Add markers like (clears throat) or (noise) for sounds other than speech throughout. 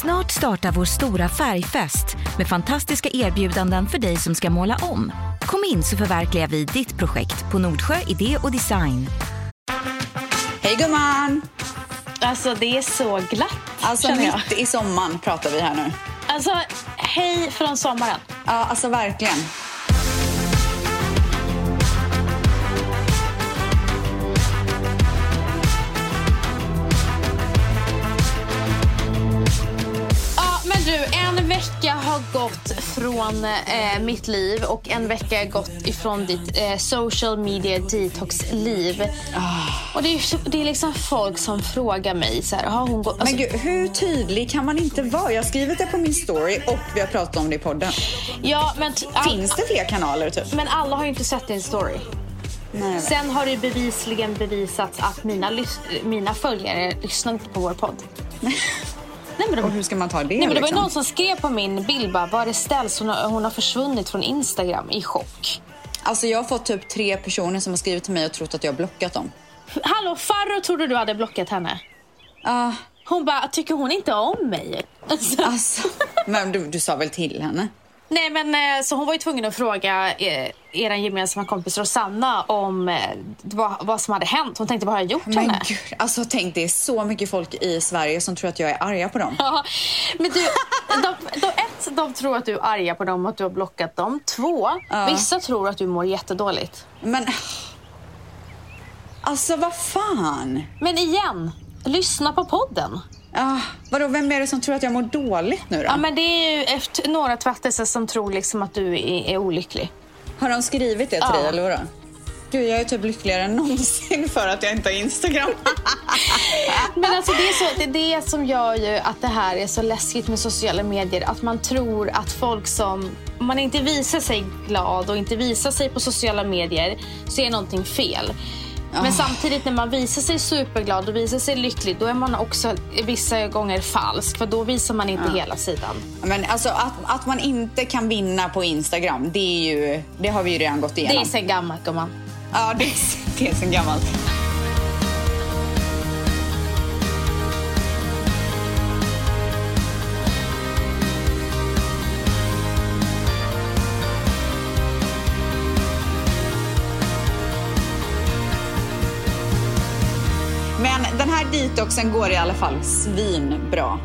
Snart startar vår stora färgfest med fantastiska erbjudanden för dig som ska måla om. Kom in så förverkligar vi ditt projekt på Nordsjö Idé och Design. Hej gumman! Alltså det är så glatt Alltså känner jag. mitt i sommaren pratar vi här nu. Alltså hej från sommaren. Ja, alltså verkligen. Gått från eh, mitt liv och en vecka gått ifrån ditt eh, social media detox-liv. Och det är, det är liksom folk som frågar mig så här, har hon gått... Alltså, Men gud, hur tydlig kan man inte vara? Jag har skrivit det på min story och vi har pratat om det i podden. ja, men, Finns det fler kanaler typ? men alla har ju inte sett din story. Nej. Sen har det bevisligen bevisats att mina, mina följare lyssnar inte på vår podd. (laughs) Nej, men de, Och hur ska man ta det Nej, men det var liksom? någon som skrev på min bild bara, var det ställs? Hon har, hon har försvunnit från Instagram i chock. Alltså jag har fått typ tre personer som har skrivit till mig och trott att jag har blockat dem. Hallå, Farro trodde du hade blockat henne. Ah, Hon bara, tycker hon inte om mig? Alltså, (laughs) alltså. Men du, du sa väl till henne? Nej men eh, så hon var ju tvungen att fråga eh, er gemensamma kompis Rosanna om eh, vad, vad som hade hänt. Hon tänkte, vad har jag gjort Men henne? gud, alltså tänk det är så mycket folk i Sverige som tror att jag är arga på dem. Ja, men du, de, de, ett, de tror att du är arga på dem och att du har blockat dem. Två, vissa tror att du mår jättedåligt. Men... Alltså vad fan? Men igen, lyssna på podden. Ah, vadå, vem är det som tror att jag mår dåligt nu då? Ja, men det är ju efter några tvättelser som tror liksom att du är, är olycklig. Har de skrivit det till Ja. dig eller vadå? Gud, jag är typ lyckligare än någonsin för att jag inte har Instagram. (laughs) Men alltså det är, så, det är det som gör ju att det här är så läskigt med sociala medier. Att man tror att folk som... Om man inte visar sig glad och inte visar sig på sociala medier så är någonting fel. Men samtidigt när man visar sig superglad och visar sig lycklig då är man också vissa gånger falsk för då visar man inte hela sidan. Men alltså att, att man inte kan vinna på Instagram, det är ju, det har vi ju redan gått Det igenom. är sen gammalt gumman. Ja, det är, det är sen gammalt. Detoxen går i alla fall svinbra.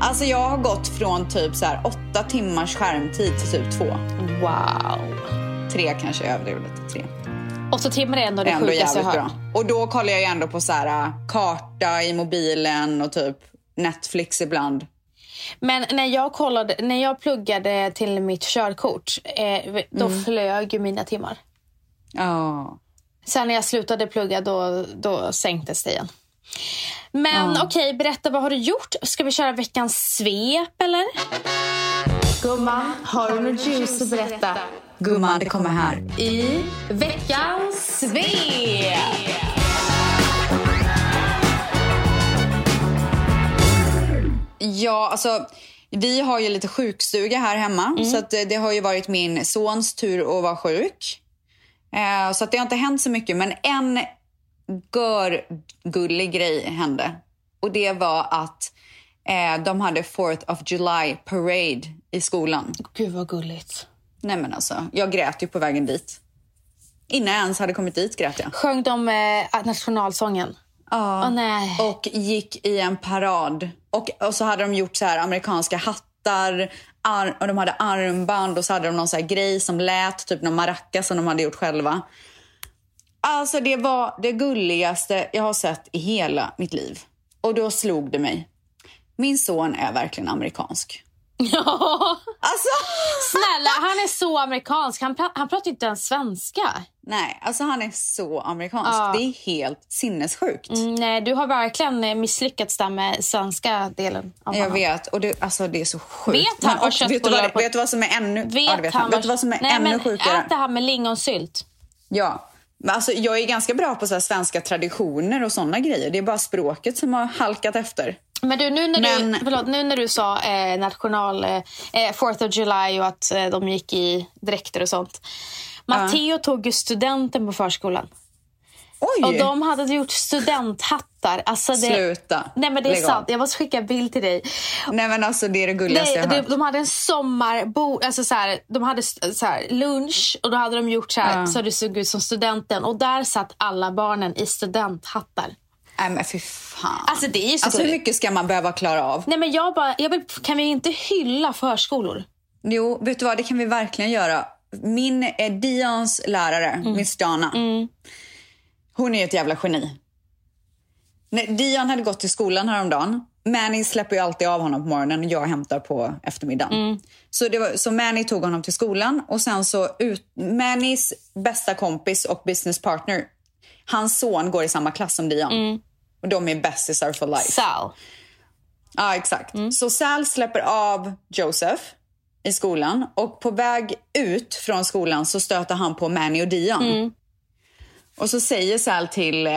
Alltså jag har gått från typ så här åtta timmars skärmtid till typ två. Wow. Tre kanske jag överdrev lite. Tre. Åtta timmar är ändå det ändå sjukaste jag jävligt hört. Och då kollar jag ändå på så här äh, karta i mobilen och typ Netflix ibland. Men när jag, kollade, när jag pluggade till mitt körkort, eh, då Mm. flög ju mina timmar. Ja. Sen när jag slutade plugga då, då sänktes det igen. Men okej, berätta vad har du gjort? Ska vi köra veckans svep eller? Gumman, har du något juice att berätta? Gumman, det kommer här. I veckans svep! Ja, alltså vi har ju lite sjukstuga här hemma. Mm. Så att, eh, det har ju varit min sons tur att vara sjuk. Eh, så att det har inte hänt så mycket. Men en görgullig grej hände. Och det var att eh, de hade 4th of July parade i skolan. Gud vad gulligt. Nej men alltså, jag grät ju på vägen dit. Innan jag ens hade kommit dit grät jag. Sjöng de eh, nationalsången? Ja. Åh nej. Och gick i en parad. Och, och så hade de gjort så här amerikanska hattar. Ar, och de hade armband och så hade de någon så här grej som lät. Typ någon maracas som de hade gjort själva. Alltså det var det gulligaste jag har sett i hela mitt liv. Och då slog det mig. Min son är verkligen amerikansk. Ja. Alltså, Snälla, han är så amerikansk. Han, han pratar inte ens svenska. nej, alltså han är så amerikansk. Ja. Det är helt sinnessjukt. Mm, nej, du har verkligen eh, misslyckats där med svenska delen Jag honom. vad och det, alltså, det är så sjukt. Vet han Men också, vet, du vad, på- vet du vad som är ännu, Vet, ja, vet, han. vet du vad som är Nej, ännu men sjukare? Äter han med lingonsylt? Ja. Alltså, jag är ganska bra på så svenska traditioner och såna grejer. Det är bara språket som har halkat efter. Men du, nu när, Men- du, förlåt, nu när du sa eh, national, eh, eh, 4th of July och att eh, de gick i dräkter och sånt. Matteo tog ju studenten på förskolan. Oj! Och de hade gjort studenthattar. Alltså det, Sluta. Nej men det är Lägg sant. av. Jag måste skicka en bild till dig. Nej men alltså det är det gulligaste Nej, jag de, hört. de hade en sommarbord, alltså så här, de hade så här, lunch och då hade de gjort så här, Ja. så det såg ut som studenten. Och där satt alla barnen i studenthattar. Nej men fy fan. Alltså det är ju så Alltså hur gulligt. mycket ska man behöva klara av? Nej men jag bara, jag vill, kan vi inte hylla förskolor? Jo, vet du vad? Det kan vi verkligen göra. Min eh, Dions lärare, Mm. Miss Dana, hon är ett jävla geni. Dion hade gått till skolan häromdagen. Manny släpper ju alltid av honom på morgonen och jag hämtar på eftermiddagen. Mm. Så, det var, så Manny tog honom till skolan och sen så ut, Mannys bästa kompis och business partner, hans son går i samma klass som Dion. Mm. Och de är bästisar for life. Sal. Ja, exakt. Mm. Så Sal släpper av Joseph i skolan och på väg ut från skolan så stöter han på Manny och Dion. Och så säger Sal till, eh,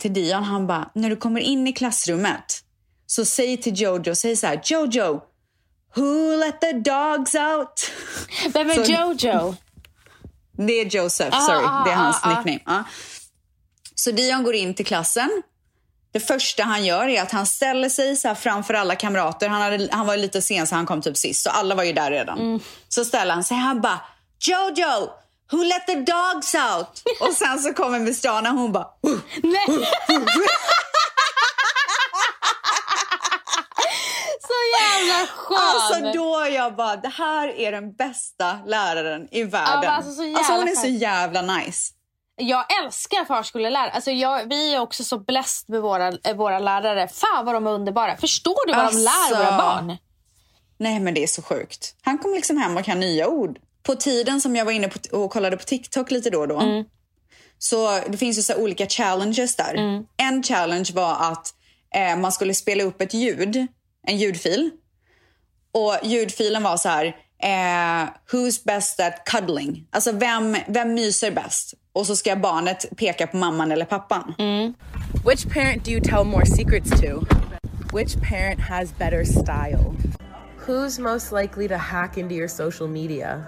till Dion, han bara, när du kommer in i klassrummet så säg till Jojo, säg så här, Jojo, who let the dogs out? Vem är Så- Jojo? (laughs) Det är Joseph, Ah, sorry. ah, det är hans ah, ah. nickname. Ja. Så Dion går in till klassen. Det första han gör är att han ställer sig så framför alla kamrater. Han, hade, han var lite sen så han kom typ sist. Så alla var ju där redan. Mm. Så ställer han sig. Han bara Jojo, who let the dogs out? (laughs) Och sen så kommer Miss Dana hon bara. Nej. så jävla skön. Alltså då jag bara, det här är den bästa läraren i världen. men alltså, så jävla hon är så jävla nice. Jag älskar förskolelärare. Alltså jag, vi är också så blessed med våra, eh, våra lärare. Fan vad de är underbara. Förstår du vad de lär Alltså. våra barn? Nej men det är så sjukt. Han kom liksom hem och kan nya ord. På tiden som jag var inne på och kollade på TikTok lite då och då. Mm. Så det finns ju så här olika challenges där. Mm. En challenge var att eh, man skulle spela upp ett ljud, en ljudfil. Och ljudfilen var så här, eh, who's best at cuddling? Alltså vem, vem myser bäst? Och så ska barnet peka på mamman eller pappan. Mm. Which parent do you tell more secrets to? Which parent has better style? Who's most likely to hack into your social media?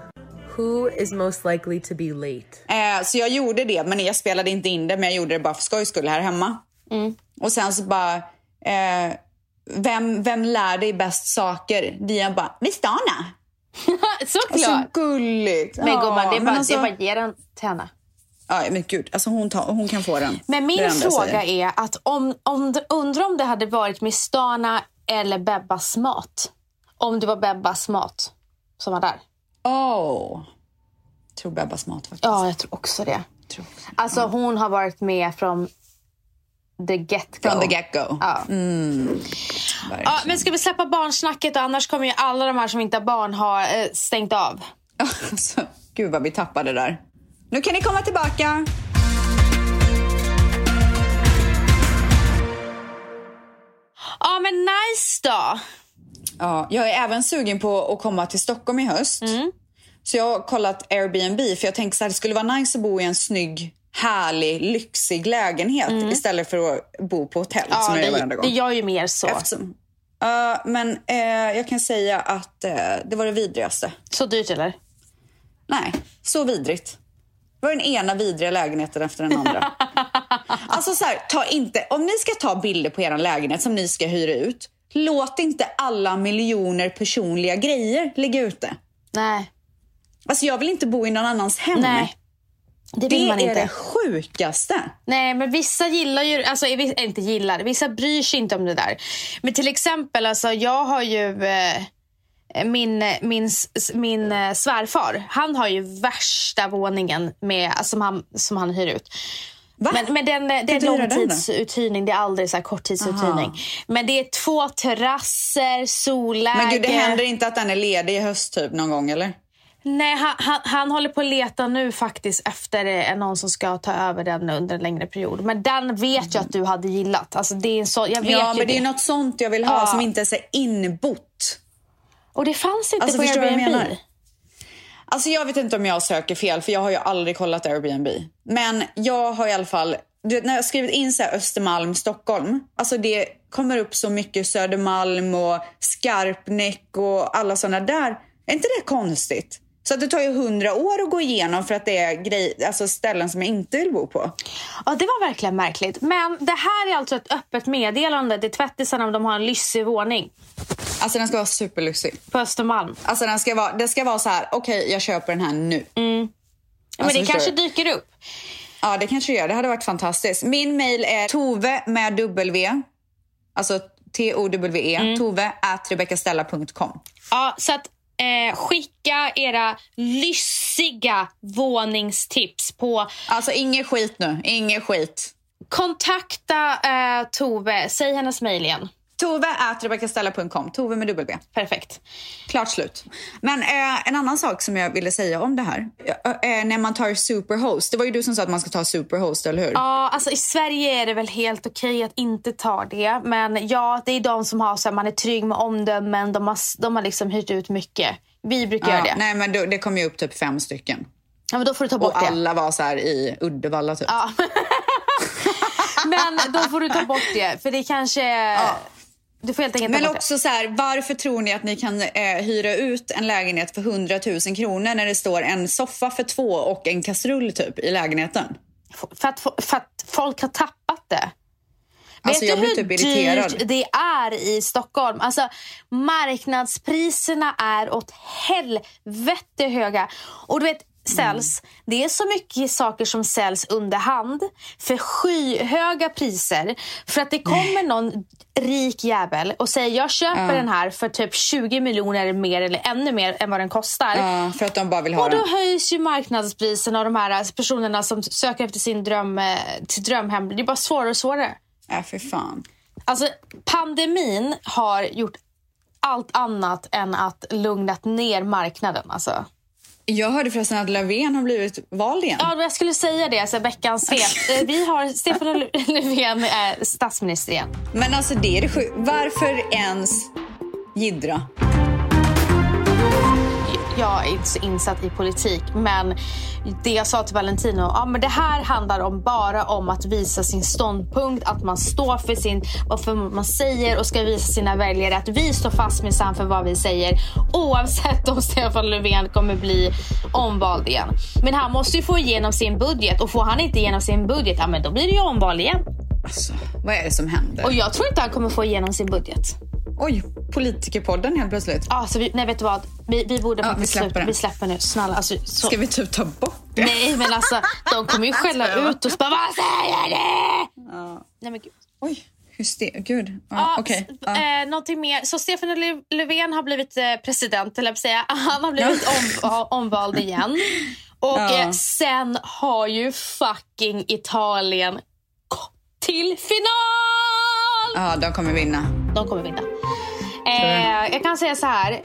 Who is most likely to be late? Eh, så jag gjorde det, men jag spelade inte in det, men jag gjorde det bara för skojs skull här hemma. Och sen så bara, eh, vem, vem lär dig bäst saker? Dian bara, Miss Dana. (laughs) Såklart. Så gulligt. men gumman, det är bara, alltså, det är bara ge den till henne. ja, men gud, alltså hon, tar, hon kan få den. Men min fråga säger. är att om, om, undrar om det hade varit Miss Dana eller Bebbas mat. Om det var Bebbas mat som var där. Åh. Jag tror Bebbas mat faktiskt. Ja, jag tror också det. Tror. Alltså hon har varit med från the get-go. From the get-go. Ja. Ja, men ska vi släppa barnsnacket annars kommer ju alla de här som inte har barn ha eh, stängt av. Alltså, gud vad vi tappade där. Nu kan ni komma tillbaka. Ja men nice då. Ja, jag är även sugen på att komma till Stockholm i höst. Mm. Så jag har kollat Airbnb för jag tänkte här, det skulle vara nice att bo i en snygg, härlig, lyxig lägenhet istället för att bo på hotell som Mm. Ja, jag gör det, gör ju mer så. Eftersom, Ja, men eh, jag kan säga att eh, det var det vidrigaste. Så dyrt eller? Nej, så vidrigt. Det var den ena vidriga lägenheten efter den andra. (laughs) alltså så här, ta inte, om ni ska ta bilder på er lägenhet som ni ska hyra ut, låt inte alla miljoner personliga grejer ligga ute. Nej. Alltså jag vill inte bo i någon annans hem. Nej. Det vill Det man är inte. det sjukaste. Nej, men vissa gillar ju, alltså eh, inte gillar, vissa bryr sig inte om det där. Men till exempel, alltså jag har ju eh, min, min, min eh, svärfar, han har ju värsta våningen med, alltså, som, han, som han hyr ut. Va? Men, men den, det är är långtidsuthyrning, det är aldrig så här korttidsuthyrning. Men det är två terrasser, solläge. Men gud, det händer inte att den är ledig i höst typ någon gång eller? Nej, han, han, han håller på att leta nu faktiskt efter eh, någon som ska ta över den under en längre period. Men den vet jag att du hade gillat. Alltså, det är en så, jag vet Ja, men det är det. något sånt jag vill ha Ja. som inte är så inbott. Och det fanns inte Alltså, på Airbnb. Alltså jag vet inte om jag söker fel för jag har ju aldrig kollat Airbnb. Men jag har i alla fall, du vet, när jag har skrivit in så här Östermalm, Stockholm. Alltså det kommer upp så mycket Södermalm och Skarpnäck och alla såna där. Är inte det konstigt? Så det tar ju hundra år att gå igenom för att det är grej, alltså ställen som jag inte vill bo på. Ja, det var verkligen märkligt. Men det här är alltså ett öppet meddelande till tvättisarna om de har en lyssig våning Alltså den ska vara superlyxig. på Östermalm. Alltså den ska vara, det ska vara så här, okej jag köper den här nu. Ja, men Alltså, det kanske du? dyker upp. Ja det kanske det gör, det hade varit fantastiskt. Min mail är tove med W, alltså T-O-W-E, Mm. tove at rebeccastella.com. Ja, så att eh, skicka era lyssiga våningstips på Alltså inget skit nu, inget skit. Kontakta eh, Tove. Säg hennes mejl igen. Tove at rebeccastella.com, Tove med W. Perfekt. Klart slut. Men eh, en annan sak som jag ville säga om det här. Eh, när man tar superhost. Det var ju du som sa att man ska ta superhost, eller hur? Ja, alltså I Sverige är det väl helt okej att inte ta det. Men ja, det är de som har så här, man är trygg med omdömen. De har, de har liksom hyrt ut mycket. Vi brukar göra det. Nej, men då, det kom ju upp typ fem stycken. Ja, men då får du ta bort Och det. alla var så här i Uddevalla typ. Ja. (laughs) men då får du ta bort det. För det kanske... Du får helt enkelt Men också så här, varför tror ni att ni kan eh, hyra ut en lägenhet för 100 000 kronor när det står en soffa för två och en kastrull typ i lägenheten? För att, för att folk har tappat det. Alltså, Vet jag du blir hur typ irriterad. dyrt det är i Stockholm? Alltså, marknadspriserna är åt helvete höga. Och du vet, säljs, Mm. det är så mycket saker som säljs under hand för skyhöga priser. För att det kommer någon rik jävel och säger jag köper den här för typ 20 miljoner mer eller ännu mer än vad den kostar. Ja, för att de bara vill ha Och då den. höjs ju marknadspriserna och de här personerna som söker efter sin dröm, eh, till drömhem. Det är bara svårare och svårare. Ja, för fan. Alltså pandemin har gjort allt annat än att lugnat ner marknaden. Alltså. Jag hörde förresten att Löfven har blivit vald igen. Ja, jag skulle säga det, alltså, veckans svep. (laughs) Eh, Vi har Stefan (laughs) Löfven eh, statsminister igen. Men alltså det är det. Varför ens jiddra? Jag är inte så insatt i politik, men det jag sa till Valentino, ja, men det här handlar om bara om att visa sin ståndpunkt, att man står för sin, vad för man säger och ska visa sina väljare att vi står fast minsann för vad vi säger oavsett om Stefan Löfven kommer bli omvald igen. Men han måste ju få igenom sin budget och får han inte igenom sin budget, ja men då blir det ju omval igen. Alltså, vad är det som händer? Och jag tror inte han kommer få igenom sin budget. Oj, politikerpodden helt plötsligt. Ja, så vi, nej, vet du vad? Vi, vi borde Ja, vi släpper sluta. Vi släpper nu. Snälla. Alltså, så... Ska vi typ ta bort det? Nej, men alltså de kommer ju (laughs) skälla ut och bara vad säger ni? Nej, men gud. Oj, hyster... Gud. Ja, Ja, okej. s- Ja. eh, någonting mer. Så Stefan Löf- Löfven har blivit eh, president, eller jag säga. (laughs) Han har blivit om, (laughs) omvald igen. Och Ja. eh, sen har ju fucking Italien till final! Ja, de kommer vinna. De kommer vinna. Eh, jag kan säga så här.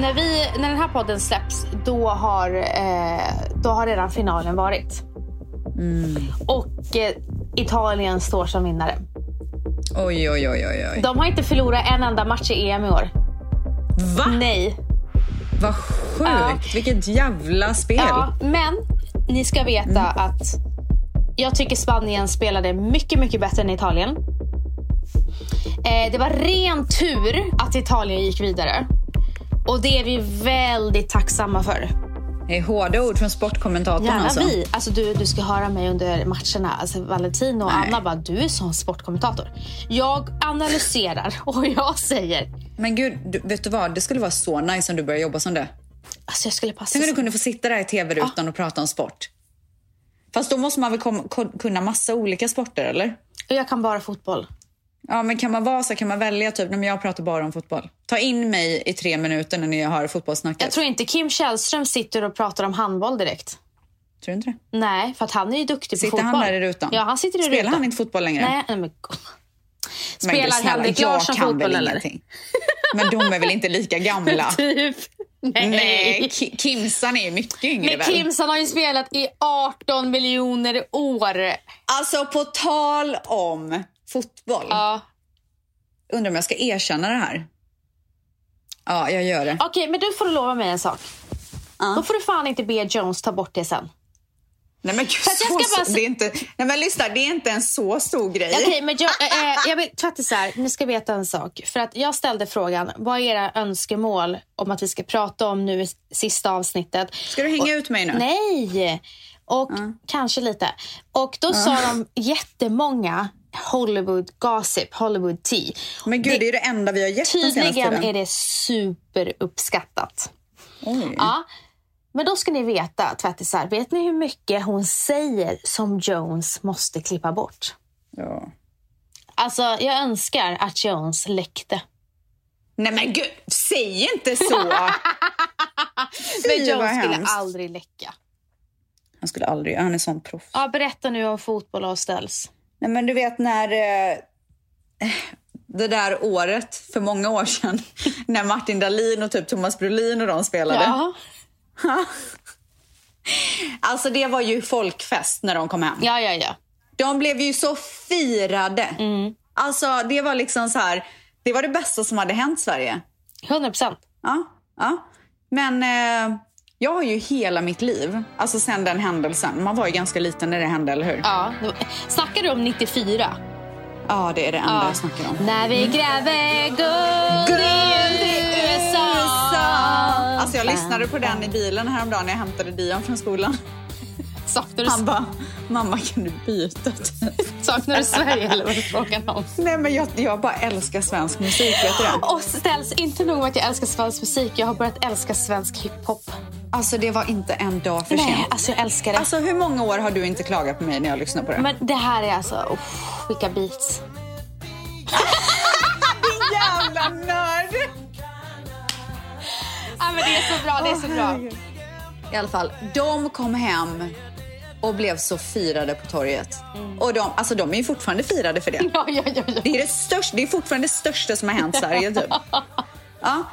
När, vi, när den här podden släpps, då har, eh, då har redan finalen varit. Och eh, Italien står som vinnare. Oj, oj, oj, oj. oj. De har inte förlorat en enda match i EM i år. Va? Nej. Vad sjukt. Ja. Vilket jävla spel. Ja, men ni ska veta att jag tycker Spanien spelade mycket, mycket bättre än Italien. Eh, det var ren tur att Italien gick vidare. Och det är vi väldigt tacksamma för. Det är hårda ord från sportkommentatorn Gärna alltså. vi. Alltså du, du ska höra mig under matcherna. Alltså Valentino och Nej. Anna bara, du är sån sportkommentator. Jag analyserar (laughs) och jag säger, Men gud, du, vet du vad? Det skulle vara så nice om du började jobba som det. alltså jag skulle passa Tänk om du kunde få sitta där i tv-rutan och prata om sport. Fast då måste man väl kom, kunna massa olika sporter, eller? Jag kan bara fotboll. Ja, men kan man vara så kan man välja typ, men jag pratar bara om fotboll. Ta in mig i tre minuter när ni har fotbollssnacket. Jag tror inte Kim Källström sitter och pratar om handboll direkt. Tror du inte det? Nej, för att han är ju duktig på Sitter fotboll. han där i rutan? Ja, han sitter i Spelar rutan. han inte fotboll längre? Nej, nej men... Men Spelar Henrik Larsson fotboll eller? ingenting. Men de är väl inte lika (laughs) gamla? Typ. Nej. Nej, Ki- Kimsan är ju mycket yngre Men? Kimsan har ju spelat i 18 miljoner år. Alltså på tal om fotboll. Ja. Undrar om jag ska erkänna det här. Ja, jag gör det. Okej, men du får lova mig en sak. Då får du fan inte be Jones ta bort det sen. Nej men gud, så, bara så, se- det är inte, nej men lyssna, det är inte en så stor grej. Okej, men jag, (laughs) eh, jag vill här, ni ska veta en sak. För att jag ställde frågan, vad är era önskemål om att vi ska prata om nu i sista avsnittet? Ska du hänga ut mig nu? Nej! Och kanske lite. Och då sa de jättemånga Hollywood gossip, Hollywood tea. Men gud, det, är det enda vi har gett Tydligen är det superuppskattat. Oj. Ja. Men då ska ni veta, tvättisar, vet ni hur mycket hon säger som Jones måste klippa bort? Ja. Alltså, jag önskar att Jones läckte. Nej men gud, säg inte så! (laughs) Men Jones skulle aldrig läcka. Han skulle aldrig, han är sån proffs. Ja, berätta nu om fotboll och ställs. Nej men du vet när eh, det där året för många år sedan (laughs) när Martin Dahlin och typ Thomas Brolin och de spelade. Ja. (laughs) Alltså det var ju folkfest när de kom hem. ja, ja, ja. De blev ju så firade. Mm. Alltså det var liksom så här, det var det bästa som hade hänt Sverige. 100 procent. Ja, ja. Men eh, jag har ju hela mitt liv, alltså sen den händelsen. Man var ju ganska liten när det hände, eller hur? Ja. Snackar du om 94? Ja, det är det enda Ja. jag snackar om. När vi gräver guld USA. Alltså jag lyssnade på den i bilen häromdagen när jag hämtade Dion från skolan. (laughs) Saknar du, Han bara, mamma kan du byta? (laughs) saknar du Sverige eller vad är frågan om? Nej men jag, jag bara älskar svensk musik, vet du det? (gasps) Och ställs inte nog med att jag älskar svensk musik, jag har börjat älska svensk hiphop. Alltså det var inte en dag för Nej, sent. alltså jag älskar det. Alltså hur många år har du inte klagat på mig när jag lyssnar på det? Men det här är alltså, oh, vilka beats. (laughs) Jävla nörd! Men det är så bra, det är så bra. I alla fall, de kom hem och blev så firade på torget. Och de, alltså de är ju fortfarande firade för det. (laughs) Ja, ja, ja. Det är, det, största, det är fortfarande det största som har hänt Sverige typ. (laughs) Ja.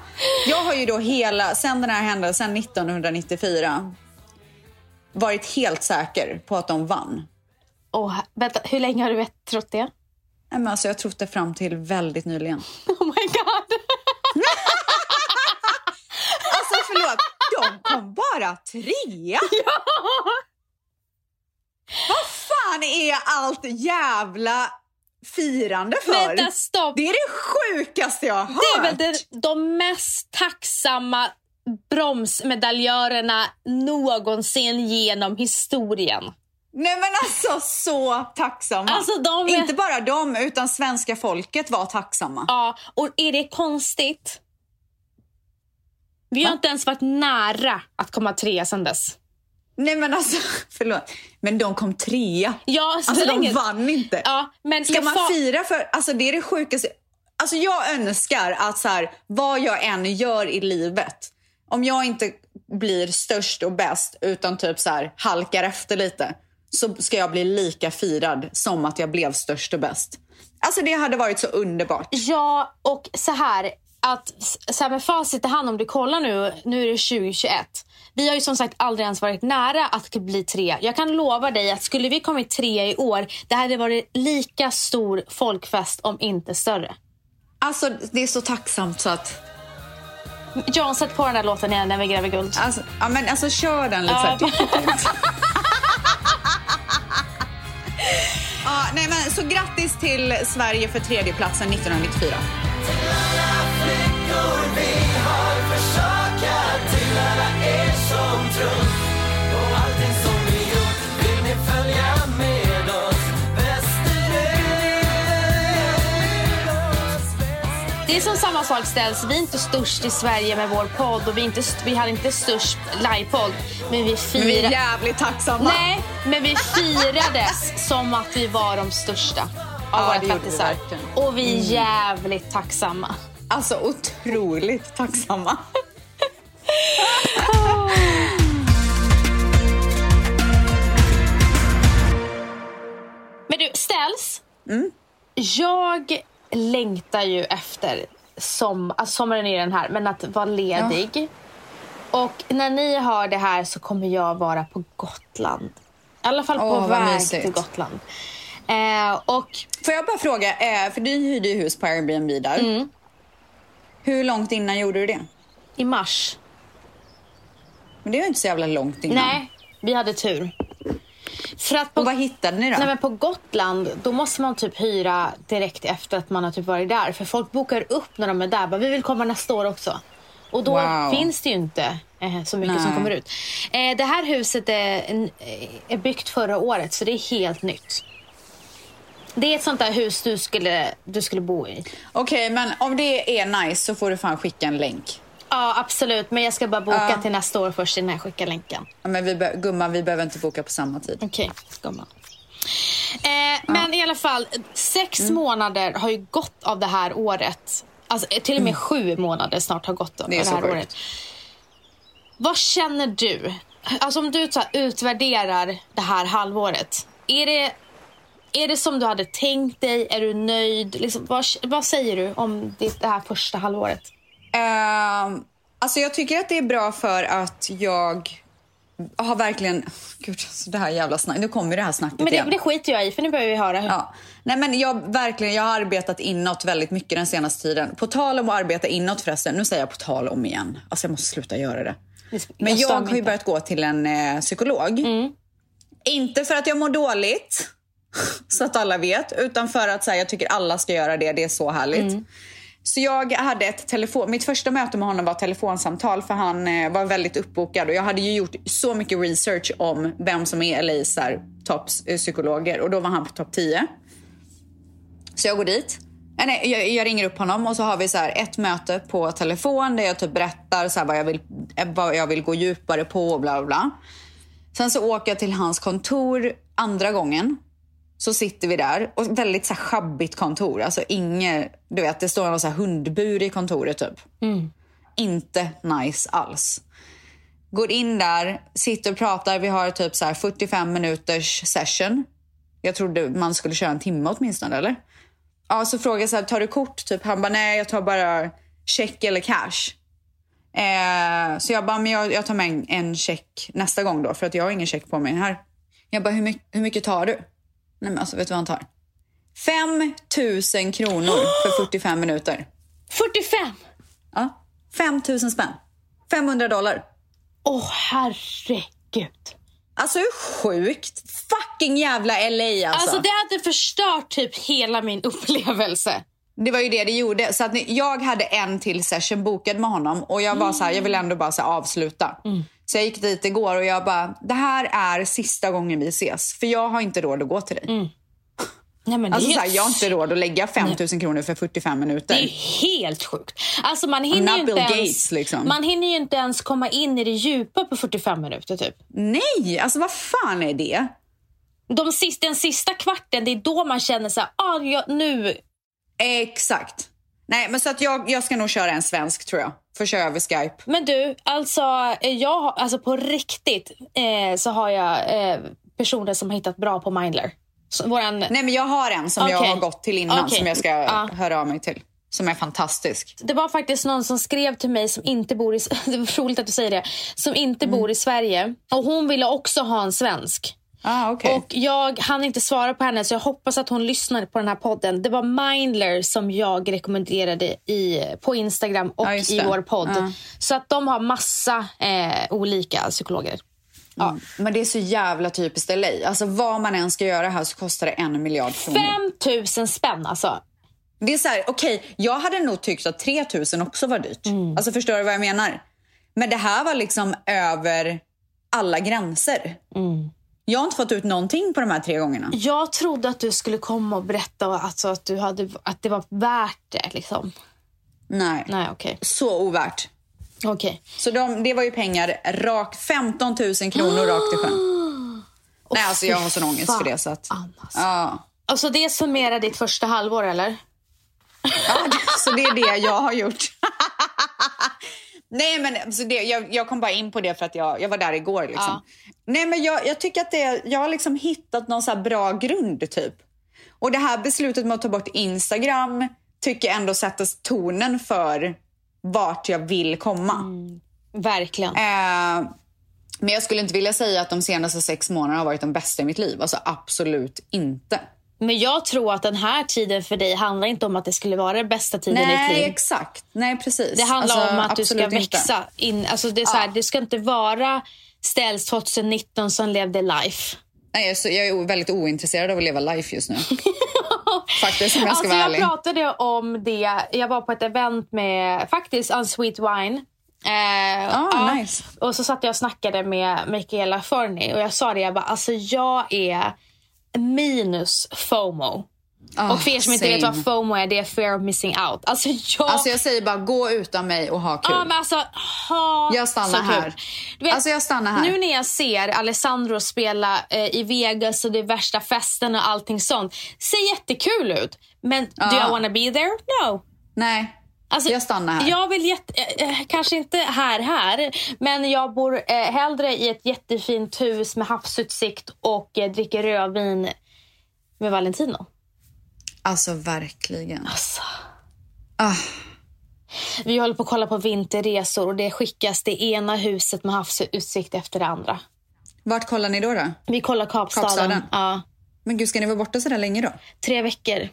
Jag har ju då hela, sen den här händelsen 1994 varit helt säker på att de vann. Åh, vänta, hur länge har du vet, trott det? Nej, men alltså, jag har trott det fram till väldigt nyligen. (laughs) Oh my god! Förlåt, de kom bara trea! (laughs) Vad fan är allt jävla firande för? Vänta, stopp! Det är det sjukaste jag har hört. Det är väl det, de mest tacksamma bromsmedaljörerna någonsin genom historien. Nej men alltså så tacksamma. Alltså, de Inte bara de, utan svenska folket var tacksamma. Ja, och är det konstigt? Vi har Va? inte ens varit nära att komma trea sen dess. Nej men alltså, (laughs) förlåt. Men de kom trea. Ja, så Alltså länge... de vann inte. Ja, men Ska man fa- fira för, alltså det är det sjukaste. Alltså jag önskar att så här, vad jag än gör i livet, om jag inte blir störst och bäst utan typ så här halkar efter lite, så ska jag bli lika firad som att jag blev störst och bäst. Alltså det hade varit så underbart. Ja, och så här. Att, så här med facit i hand, om du kollar nu, nu är det 2021. Vi har ju som sagt aldrig ens varit nära att bli tre. Jag kan lova dig att skulle vi kommit tre i år, det hade varit lika stor folkfest om inte större. Alltså det är så tacksamt så att, John, sätt på den där låten igen när vi gräver guld. alltså, ja men alltså kör den lite Ja. så. (laughs) Ja, nej men så grattis till Sverige för tredjeplatsen 1994. Det är som samma sak ställs. Vi är inte störst i Sverige med vår podd och vi, är inte, vi hade inte störst livepodd. Men vi Men vi är jävligt tacksamma. Nej, men vi firades som att vi var de största av Ja, våra det gjorde vi tvättisar. verkligen. Och vi är jävligt tacksamma. Alltså otroligt tacksamma. Men du, ställs. Mm. Jag längtar ju efter som, alltså sommaren är den här, men att vara ledig. Och när ni hör det här så kommer jag vara på Gotland. I alla fall på vad väg mysigt. till Gotland. Eh, och Får jag bara fråga, eh, för du hyrde ju hus på Airbnb där. Mm. Hur långt innan gjorde du det? i mars. Men det är ju inte så jävla långt innan. Nej, vi hade tur. För att på, Och vad hittade ni då? nej, men på Gotland då måste man typ hyra direkt efter att man har typ varit där. För folk bokar upp när de är där. Bara, vi vill komma nästa år också. Och då Wow. finns det ju inte eh, så mycket som Nej. kommer ut. Eh, det här huset är, eh, är byggt förra året så det är helt nytt. Det är ett sånt där hus du skulle, du skulle bo i. Okej, men om det är nice så får du fan skicka en länk. Ja, absolut. Men jag ska bara boka Ja. till nästa år först innan jag skickar länken. Ja, Men vi gumman, vi behöver inte boka på samma tid. Okej, gumman. Eh, Men i alla fall, sex Mm. månader har ju gått av det här året. Alltså eh, till och med sju månader snart har gått av Mm. Det det, här sjukt. året. Vad känner du? Alltså om du så här, utvärderar det här halvåret. Är det, är det som du hade tänkt dig? Är du nöjd? Liksom, vad, vad säger du om det, det här första halvåret? Ehm, alltså jag tycker att det är bra för att jag har verkligen... Gud, alltså det här jävla snacket. Nu kommer det här snacket Men det, igen. det skiter jag i, för nu behöver vi höra. Hur. Ja. Nej, men jag, verkligen, jag har arbetat inåt väldigt mycket den senaste tiden. På tal om att arbeta inåt förresten. Nu säger jag på tal om igen. Alltså jag måste sluta göra det. Men Jag jag, har ju börjat gå till en eh, psykolog. Inte för att jag mår dåligt, så att alla vet. Utan för att så här, jag tycker alla ska göra det. Det är så härligt. Så jag hade ett telefon... Mitt första möte med honom var telefonsamtal för han eh, var väldigt uppbokad. Och jag hade ju gjort så mycket research om vem som är LAs topppsykologer. Och då var han på topp 10. Så jag går dit. Eh, Nej, jag, jag ringer upp honom och så har vi så här ett möte på telefon där jag typ berättar så vad, jag vill, eh, vad jag vill gå djupare på och bla bla bla. Sen så åker jag till hans kontor andra gången. Så sitter vi där. Och väldigt så här schabbigt kontor. Alltså inget, du vet det står någon så här hundbur i kontoret typ. Inte nice alls. Går in där, sitter och pratar. Vi har typ så här 45 minuters session. Jag trodde man skulle köra en timme åtminstone eller? Ja, så frågar jag så här, tar du kort? Typ. Han bara, nej jag tar bara check eller cash. Eh, så jag bara, men jag, jag tar med en, en check nästa gång då för att jag har ingen check på mig här. Jag bara, hur, mycket, hur mycket tar du? Nej men alltså vet du vad han tar? 5 000 kronor för (gasps) 45 minuter. 45! Ja, 5 000 spänn. 500 dollar. Åh, herregud. Alltså hur sjukt? Fucking jävla LA alltså. Alltså det hade förstört typ hela min upplevelse. Det var ju det det gjorde. Så att ni- jag hade en till session bokad med honom och jag var så här, jag vill ändå bara så avsluta. Så jag gick dit igår och jag bara, det här är sista gången vi ses. För jag har inte råd att gå till dig. Nej, men det, Alltså är så här, jag har inte råd att lägga 5 000 kronor för 45 minuter. det är helt sjukt. Alltså man hinner, ju inte ens, Gates, liksom. man hinner ju inte ens komma in i det djupa på 45 minuter typ. Nej, alltså vad fan är det? De sista, den sista kvarten, det är då man känner så här, ah, ja, nu. Exakt. Nej, men så att jag, jag ska nog köra en svensk tror jag. Får köra över Skype. Men du, alltså, eh, jag, alltså på riktigt eh, så har jag eh, personer som har hittat bra på Mindler. Så, våran, Nej, men jag har en som jag Okej. har gått till innan Okej. som jag ska Ja. höra av mig till. Som är fantastisk. Det var faktiskt någon som skrev till mig som inte bor i... (laughs) Det var roligt att du säger det. Som inte Mm. bor i Sverige. Och hon ville också ha en svensk. Ah, okej. Och jag hann inte svara på henne så jag hoppas att hon lyssnar på den här podden. Det var Mindler som jag rekommenderade i, på Instagram och just i vår podd. Ja. Så att de har massa eh, olika psykologer. Ja, men det är så jävla typiskt LA. Alltså vad man än ska göra här så kostar det en miljard kronor. 5 000 spänn alltså. Det är så här, okej, jag hade nog tyckt att 3 000 också var dyrt. Alltså förstår du vad jag menar? Men det här var liksom över alla gränser. Jag har inte fått ut någonting på de här tre gångerna. Jag trodde att du skulle komma och berätta alltså, att, du hade, att det var värt det. Liksom. Nej. Nej, okej. Så ovärt. Okej. Så de, det var ju pengar rakt, 15 000 kronor rakt i sjön. (gasps) Nej, alltså jag har sån ångest för det. Så att, Fan, alltså. ja. Alltså det summerar ditt första halvår eller? Ja, så det är det jag har gjort. (laughs) Nej, men alltså det, jag, jag kom bara in på det för att jag, jag var där igår. Liksom. Nej, men jag, jag tycker att det, jag har liksom hittat någon så här bra grund typ. Och det här beslutet med att ta bort Instagram tycker jag ändå sätter tonen för vart jag vill komma. Verkligen. Eh, men jag skulle inte vilja säga att de senaste sex månaderna har varit de bästa i mitt liv. Alltså absolut inte. Men jag tror att den här tiden för dig handlar inte om att det skulle vara den bästa tiden i ditt Nej, liv. exakt. Nej, precis. Det handlar Alltså, om att du ska inte. växa. In, alltså det, är så här, det ska inte vara Ställs 2019 som levde life. Nej, jag, så, jag är väldigt ointresserad av att leva life just nu. (laughs) Faktiskt, om jag ska alltså, vara jag ärlig. pratade om det. Jag var på ett event med faktiskt Unsweet Wine. Eh, Ah, ja. nice. Och så satt jag och snackade med Michaela Forni och jag sa det, jag bara, alltså jag är minus FOMO. Ah, och för er som inte vet vad FOMO är, det är fear of missing out. Alltså jag... Alltså jag säger bara gå utan mig och ha kul. Ja, men alltså, ha Jag stannar här. Vet, Alltså, jag stannar här. Nu när jag ser Alessandro spela eh, i Vegas och det är värsta festen och allting sånt. Ser jättekul ut. Men do Ja. I wanna be there? No. Nej, Alltså, jag stannar här. Jag vill jätte, eh, eh, kanske inte här, här, men jag bor eh, hellre i ett jättefint hus med havsutsikt och eh, dricker rödvin med Valentino. Alltså verkligen. Alltså. Ah, Vi håller på att kolla på vinterresor och det skickas det ena huset med havsutsikt efter det andra. vart kollar ni då? då? Vi kollar Kapstaden. Kapstaden. Ja, Men gud, ska ni vara borta så där länge då? tre veckor.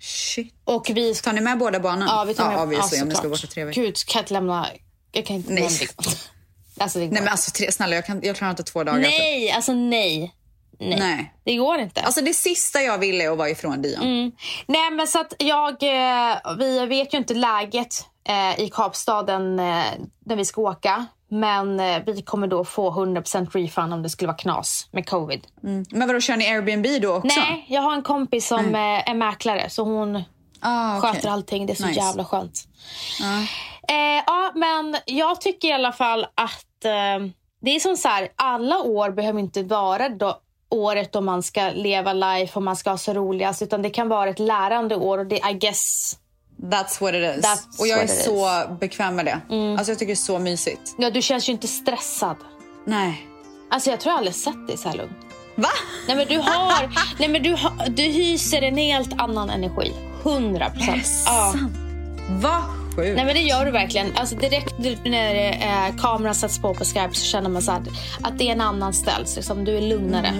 Shit. Och vi... Tar ni med båda barnen? Ja, vi tar med... ja, obviously, om ni ska borta tre veckor. Gud, kan jag inte lämna... Jag kan inte... Nej. Alltså, det. Nej men alltså tre, snälla jag, kan, jag klarar inte två dagar. typ. nej, alltså nej. nej. Nej. Det går inte. Alltså det sista jag vill är att vara ifrån Dion. Mm. Nej, men så att jag... Eh, vi vet ju inte läget eh, i Kapstaden eh, när vi ska åka. Men eh, vi kommer då få 100% refund om det skulle vara knas med covid. Men vadå, kör ni Airbnb då också? Nej, jag har en kompis som eh, är mäklare så hon Ah, okej. sköter allting. Det är så Nice. jävla skönt. Eh, ja, men jag tycker i alla fall att eh, det är som så här, alla år behöver inte vara då, året då man ska leva life och man ska ha så roligast. Utan det kan vara ett lärande år och det I guess... That's what it is. That's och jag är så bekväm med det. Alltså jag tycker det är så mysigt. Ja, du känns ju inte stressad. Nej. Alltså jag tror jag aldrig sett dig så här lugn. Va? Nej men du har, nej men du, har, du hyser en helt annan energi. 100 procent. Ja. Vad sjukt. Nej men det gör du verkligen. Alltså direkt när eh, kameran sätts på på Skype så känner man så här, att det är en annan ställs. Liksom, du är lugnare.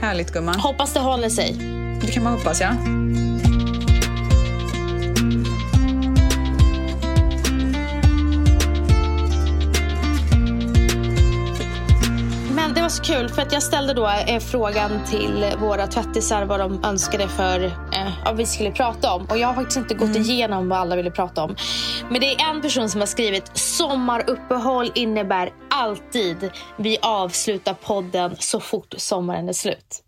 Härligt gumman. Hoppas det håller sig. Det kan man hoppas ja. Men det var så kul för att jag ställde då eh, frågan till våra tvättisar vad de önskade för eh, vad vi skulle prata om. Och jag har faktiskt inte gått igenom vad alla ville prata om. Men det är en person som har skrivit sommaruppehåll innebär alltid vi avslutar podden så fort sommaren är slut.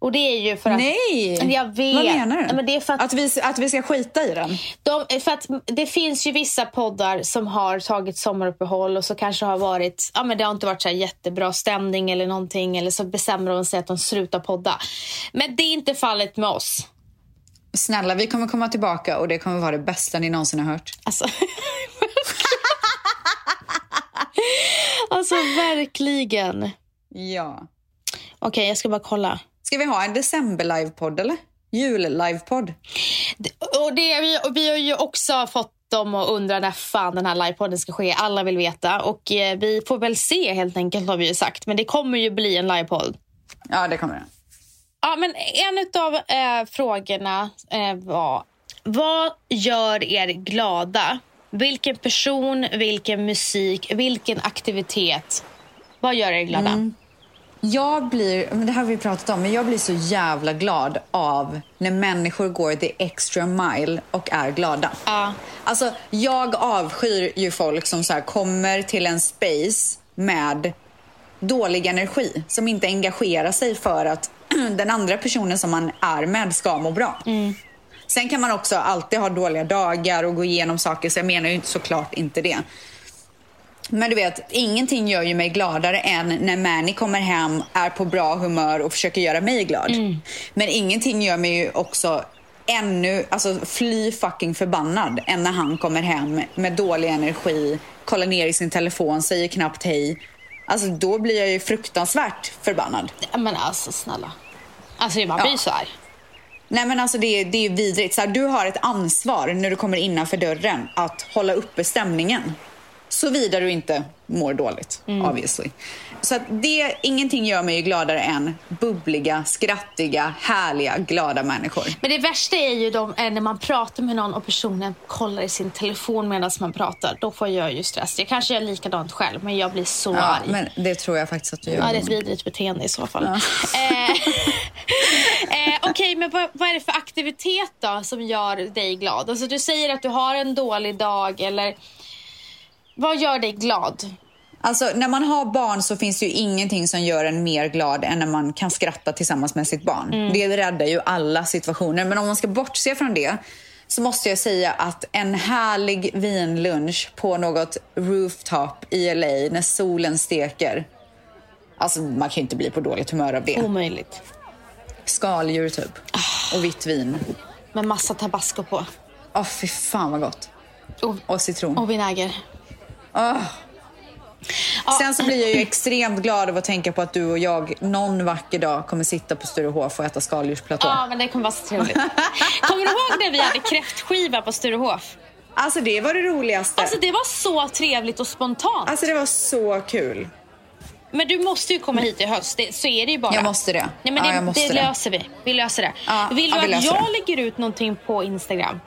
Och det är ju för att... Nej! Jag vet. Vad menar du? Men det är för att Att vi, att vi ska skita i den? De, för att det finns ju vissa poddar som har tagit sommaruppehåll och så kanske har varit, ja men det har inte varit så här jättebra stämning eller någonting eller så bestämmer de sig att de slutar podda. Men det är inte fallet med oss. Snälla, vi kommer komma tillbaka och det kommer vara det bästa ni någonsin har hört. Alltså, (laughs) alltså verkligen. Ja. Okej, jag ska bara kolla. Ska vi ha en december-livepodd eller? Jul-livepodd? Och det, vi, och vi har ju också fått dem att undra när fan den här livepodden ska ske. Alla vill veta. Och eh, vi får väl se helt enkelt har vi ju sagt. Men det kommer ju bli en livepodd. Ja, det kommer det. Ja, men en av eh, frågorna eh, var vad gör er glada? Vilken person, vilken musik, vilken aktivitet? Vad gör er glada? Jag blir, men det här har vi pratat om, men jag blir så jävla glad av när människor går the extra mile och är glada. Ja. Alltså, jag avskyr ju folk som så kommer till en space med dålig energi, som inte engagerar sig för att (clears throat) den andra personen som man är med ska må bra. Sen kan man också alltid ha dåliga dagar och gå igenom saker, så jag menar ju såklart inte det. Men du vet, ingenting gör ju mig gladare än när Manny kommer hem, är på bra humör och försöker göra mig glad. Men ingenting gör mig ju också ännu, alltså fly fucking förbannad än när han kommer hem med dålig energi, kollar ner i sin telefon, säger knappt hej. Alltså då blir jag ju fruktansvärt förbannad. Ja, Men alltså snälla. Alltså man Ja. blir så här. Nej men alltså det, är- det är vidrigt. Så här, du har ett ansvar när du kommer innanför dörren att hålla uppe stämningen. Såvida du inte mår dåligt, obviously. Så att det, ingenting gör mig gladare än bubbliga, skrattiga, härliga, glada människor. Men det värsta är ju de, är när man pratar med någon och personen kollar i sin telefon medan man pratar. Då får jag ju stress. Jag kanske gör likadant själv, men jag blir så Ja, arg. men det tror jag faktiskt att du gör. Ja, det är ett vidrigt beteende i så fall. Eh, (laughs) eh, Okej, men vad, vad är det för aktivitet då som gör dig glad? Alltså, du säger att du har en dålig dag, eller vad gör dig glad? Alltså, när man har barn så finns det ju ingenting som gör en mer glad än när man kan skratta tillsammans med sitt barn. Mm. Det räddar ju alla situationer. Men om man ska bortse från det så måste jag säga att en härlig vinlunch på något rooftop i LA när solen steker. Alltså man kan ju inte bli på dåligt humör av det. Omöjligt. Skaldjur typ. Och vitt vin. Med massa tabasco på. Åh fy fan vad gott. Och, Och citron. och vinäger. Åh. Sen så blir jag ju extremt glad av att tänka på att du och jag någon vacker dag kommer sitta på Sturehof och äta skaldjursplatå. Ja, men det kommer vara så trevligt. Kommer du ihåg när vi hade kräftskiva på Sturehof? Alltså det var det roligaste. Alltså det var så trevligt och spontant. Alltså det var så kul. Men du måste ju komma hit i höst, det, så är det ju bara. Jag måste det. Nej, men Ja, det, måste det det. löser vi. Vi löser det. Ja, Vill ja, du vi att jag det. lägger ut någonting på Instagram?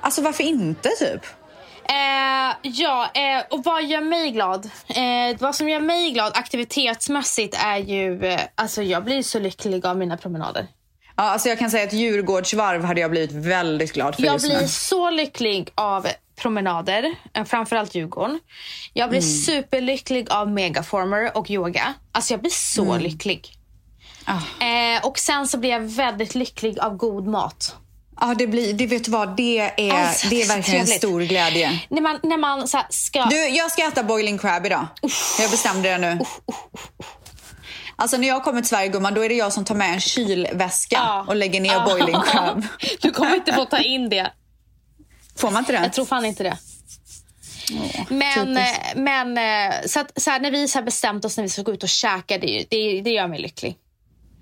Alltså varför inte typ? Eh, ja, eh, och vad gör mig glad? Eh, vad som gör mig glad aktivitetsmässigt är ju... Eh, alltså jag blir så lycklig av mina promenader. Ja, alltså jag kan säga att Djurgårdsvarv hade jag blivit väldigt glad för Jag just blir nu. så lycklig av promenader, eh, framförallt Djurgården. Jag blir Mm. superlycklig av megaformer och yoga. Alltså jag blir så Mm. lycklig. Eh, och sen så blir jag väldigt lycklig av god mat. Ja, det blir, det vet du vad, det är, Alltså, det är verkligen en stor glädje. När man, när man så ska... Du, jag ska äta boiling crab idag. Jag bestämde det nu. Alltså när jag kommer till Sverige gumman, då är det jag som tar med en kylväska Ja. och lägger ner Ja. boiling (laughs) crab. Du kommer inte få ta in det. Får man inte det? Jag tror fan inte det. Men, typiskt. eh, men eh, så att, så här, när vi så här bestämt oss när vi ska gå ut och käka, det, det, det gör mig lycklig.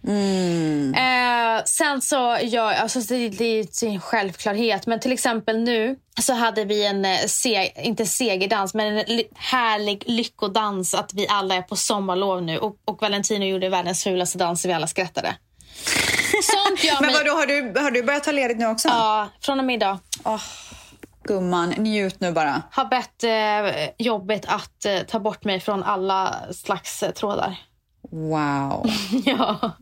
Mm. Eh, sen så gör alltså det, det är en självklarhet, men till exempel nu så hade vi en, eh, se, inte segerdans, men en ly- härlig lyckodans att vi alla är på sommarlov nu och, och Valentino gjorde världens fulaste dans och vi alla skrattade. Sånt gör (laughs) Men vadå, har du, har du börjat ta ledigt nu också? Ja, från och med idag. Åh, gumman, njut nu bara. har bett eh, jobbet att eh, ta bort mig från alla slags eh, trådar. Wow. (laughs) ja.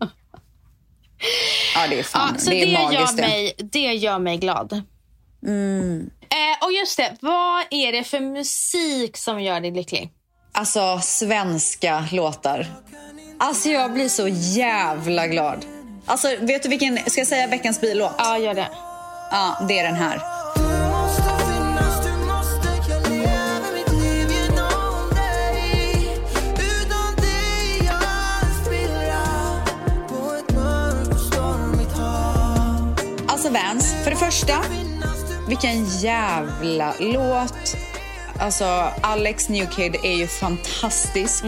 Ja, det är fan, ja, så det det, är magiskt gör mig, det gör mig glad. Eh, och just det, vad är det för musik som gör dig lycklig? Alltså, svenska låtar. Alltså, jag blir så jävla glad. Alltså, vet du vilken, ska jag säga veckans billåt? Ja, gör det. Ja, det är den här. Första, vilken jävla låt. Alltså Alex New Kid är ju fantastisk.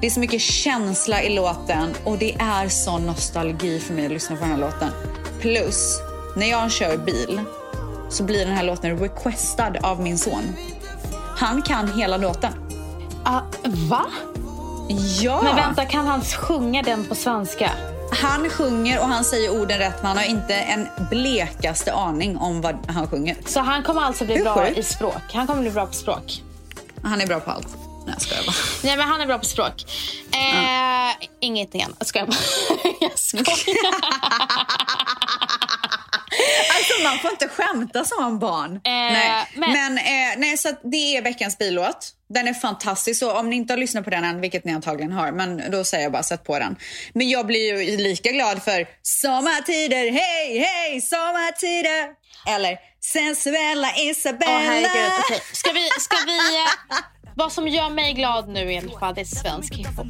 Det är så mycket känsla i låten och det är sån nostalgi för mig att lyssna på den här låten. Plus, när jag kör bil så blir den här låten requestad av min son. Han kan hela låten. Ah, va? Ja! Men vänta, kan han sjunga den på svenska? Han sjunger och han säger orden rätt men han har inte en blekaste aning om vad han sjunger. Så han kommer alltså bli bra sjukt? i språk? Han kommer bli bra på språk? Han är bra på allt. Nej, jag skojar bara. Nej, men han är bra på språk. Eh, Ingenting annat. Jag skojar bara. (laughs) Jag skojar. Alltså man får inte skämta som barn. nej, men- men, eh, nej, så det är veckans billåt. Den är fantastisk. Så om ni inte har lyssnat på den än, vilket ni antagligen har, men då säger jag bara sätt på den. Men jag blir ju lika glad för Sommartider, hej, hej, sommartider. Eller Sensuella Isabella. Herregud, okej. Ska vi, ska vi... Vad som gör mig glad nu i alla fall, det är svensk hiphop.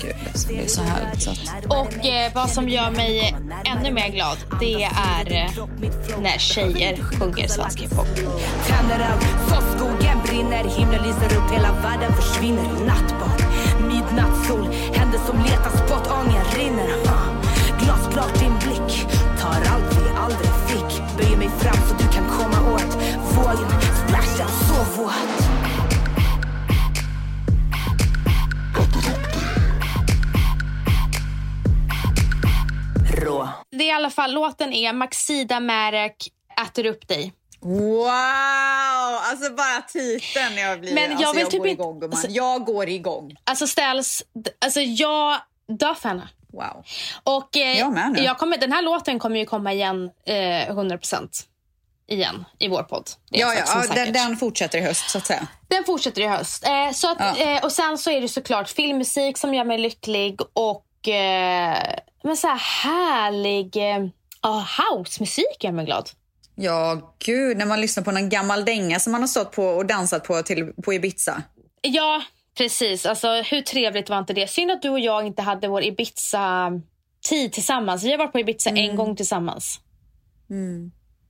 Gud, alltså, det är så härligt. Så. Och eh, vad som gör mig ännu mer glad, det är eh, när tjejer sjunger svensk hiphop. Tänder eld, så skogen brinner Himlen lyser upp, hela världen försvinner i nattbad Midnattssol, händer som letar spott, ången rinner. Glasklart din blick, tar allt vi aldrig fick Böjer mig fram så du kan komma åt Vågen splashar så våt fall, låten är Maxida Märek äter upp dig. Wow! Alltså bara titeln jag blir... Men jag alltså, vill jag typ går inte- igång alltså- Jag går igång. Alltså ställs, alltså jag dör för henne. Wow. Och eh, Jag med nu. jag kommer, den här låten kommer ju komma igen eh, 100% igen i vår podd. Det är Ja, ja, ja är den, den fortsätter i höst så att säga. Den fortsätter i höst. Eh, så att, Ja. eh, och sen så är det såklart filmmusik som gör mig lycklig och eh, men så här härlig eh, ja, housemusik gör mig glad. Ja, gud, när man lyssnar på någon gammal dänga som man har stått på och dansat på till, på Ibiza. Ja, precis. Alltså, hur trevligt var inte det? Synd att du och jag inte hade vår Ibiza-tid tillsammans. Vi har varit på Ibiza en gång tillsammans.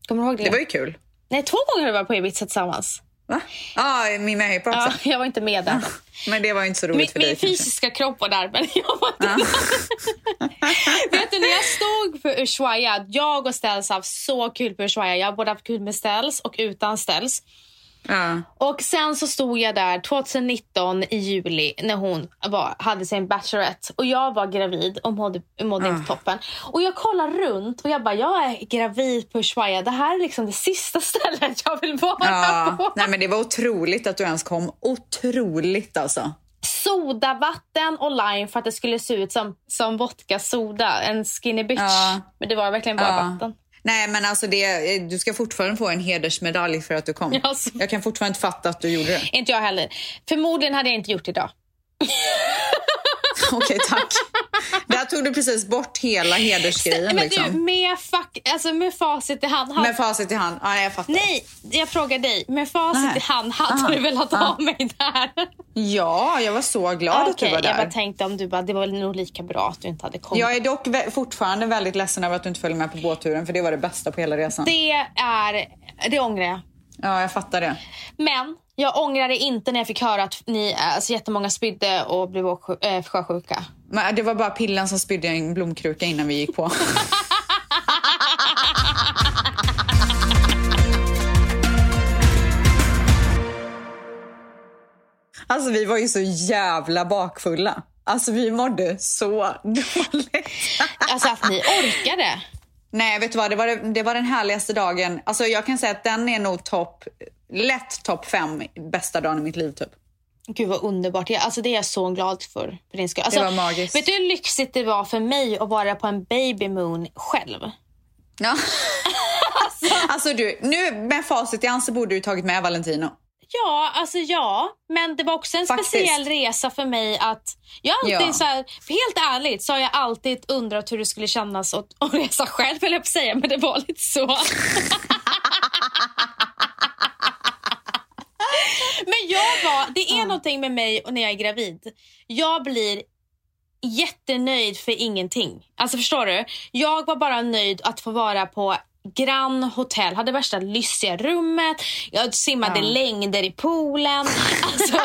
Kommer du ihåg det? Mm. Det var ju kul. Nej, två gånger har vi varit på Ibiza tillsammans. Va? Ja, min möhippa också. Ja, jag var inte med där. Men det var inte så roligt Min, för min dig. kanske. fysiska kropp var där, men jag var inte (laughs) Vet du, när jag stod för Ushuaia, jag och Ställs har haft så kul på Ushuaia. Jag har både haft kul med Ställs och utan Ställs. Ja. Och sen så stod jag där 2019 i juli när hon var, hade sin bachelorette och jag var gravid och mådde, mådde Ah. inte toppen. Och jag kollar runt och jag bara, jag är gravid på Ushuaia. Det här är liksom det sista (laughs) stället jag vill vara Ja. på. Nej, men det var otroligt att du ens kom. Otroligt alltså. Sodavatten och lime för att det skulle se ut som, som vodka soda. En skinny bitch. Ja. Men det var verkligen bara Ja. vatten. Nej, men alltså det, du ska fortfarande få en hedersmedalj för att du kom. Så- Jag kan fortfarande inte fatta att du gjorde det. Inte jag heller. Förmodligen hade jag inte gjort det idag. (laughs) Okej, tack. Där tog du precis bort hela hedersgrejen. Men du, Liksom. med, fuck, alltså med facit i hand. hade- Med facit i hand. Ja, jag fattar. Nej, jag frågar dig. Med facit Nej. i hand, hade Ah. du velat ha mig där? Ja, jag var så glad att du var jag bara där. tänkte om du bara, det var nog lika bra att du inte hade kommit. Jag är dock fortfarande väldigt ledsen över att du inte följde med på båtturen för det var det bästa på hela resan. Det är, det ångrar jag. Ja, jag fattar det. Men jag ångrar det inte när jag fick höra att ni, alltså jättemånga spydde och blev äh, sjösjuka. Men det var bara pillen som spydde en blomkruka innan vi gick på. (laughs) Alltså vi var ju så jävla bakfulla. Alltså vi mådde så dåligt. (laughs) Alltså att ni orkade. Nej, vet du vad? Det var, det, det var den härligaste dagen. Alltså jag kan säga att den är nog topp, lätt topp fem bästa dagen i mitt liv typ. Gud vad underbart. Jag, alltså det är jag så glad för. för din skull. Alltså, Det var magiskt. Vet du hur lyxigt det var för mig att vara på en baby moon själv? Ja. (laughs) alltså du, nu med facit i hand så borde du tagit med Valentino. Ja, alltså ja. Men det var också en Faktiskt. speciell resa för mig att... Jag alltid Ja. så här, helt ärligt så har jag alltid undrat hur det skulle kännas att, att resa själv, eller jag säga, men det var lite så. (laughs) men jag var... Det är någonting med mig och när jag är gravid. Jag blir jättenöjd för ingenting. Alltså förstår du? Jag var bara nöjd att få vara på Grand Hotel, hade värsta lyssiga rummet, jag simmade Ja. längder i poolen. Alltså,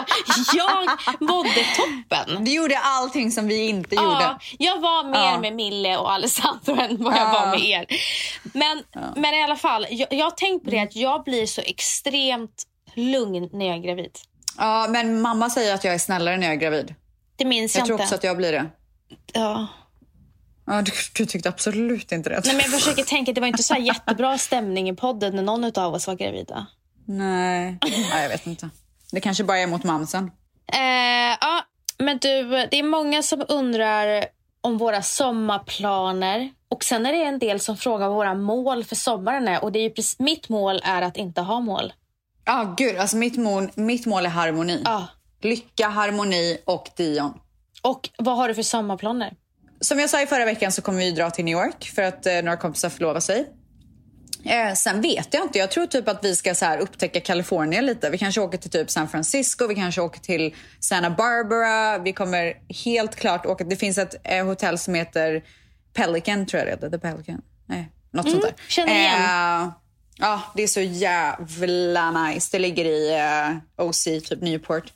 jag mådde toppen. Du gjorde allting som vi inte Ja, gjorde. jag var mer Ja. med Mille och Alessandro än vad jag Ja. var med er. Men, men i alla fall, jag, jag har tänkt på det att jag blir så extremt lugn när jag är gravid. Ja, men mamma säger att jag är snällare när jag är gravid. Det minns jag, Jag tror inte. också att jag blir det. ja. Ja, du, du tyckte absolut inte det. Nej, men jag försöker tänka, det var inte så jättebra stämning i podden när någon av oss var gravida. Nej, ja, jag vet inte. Det kanske bara är mot mamsen. Eh, ja, men du, det är många som undrar om våra sommarplaner. Och sen är det en del som frågar vad våra mål för sommaren är. Och det är ju precis, mitt mål är att inte ha mål. Ja, gud. Alltså mitt mål, mitt mål är harmoni. Ja. Lycka, harmoni och Dion. Och vad har du för sommarplaner? Som jag sa i förra veckan så kommer vi dra till New York för att eh, några kompisar förlovar sig. Eh, sen vet jag inte. Jag tror typ att vi ska så här upptäcka Kalifornien lite. Vi kanske åker till typ San Francisco, vi kanske åker till Santa Barbara. Vi kommer helt klart åka... Det finns ett eh, hotell som heter Pelican, tror jag det heter. The Pelican. Nej, något sånt där. känner igen. Ja, det är så jävla nice. Det ligger i eh, OC, typ Newport.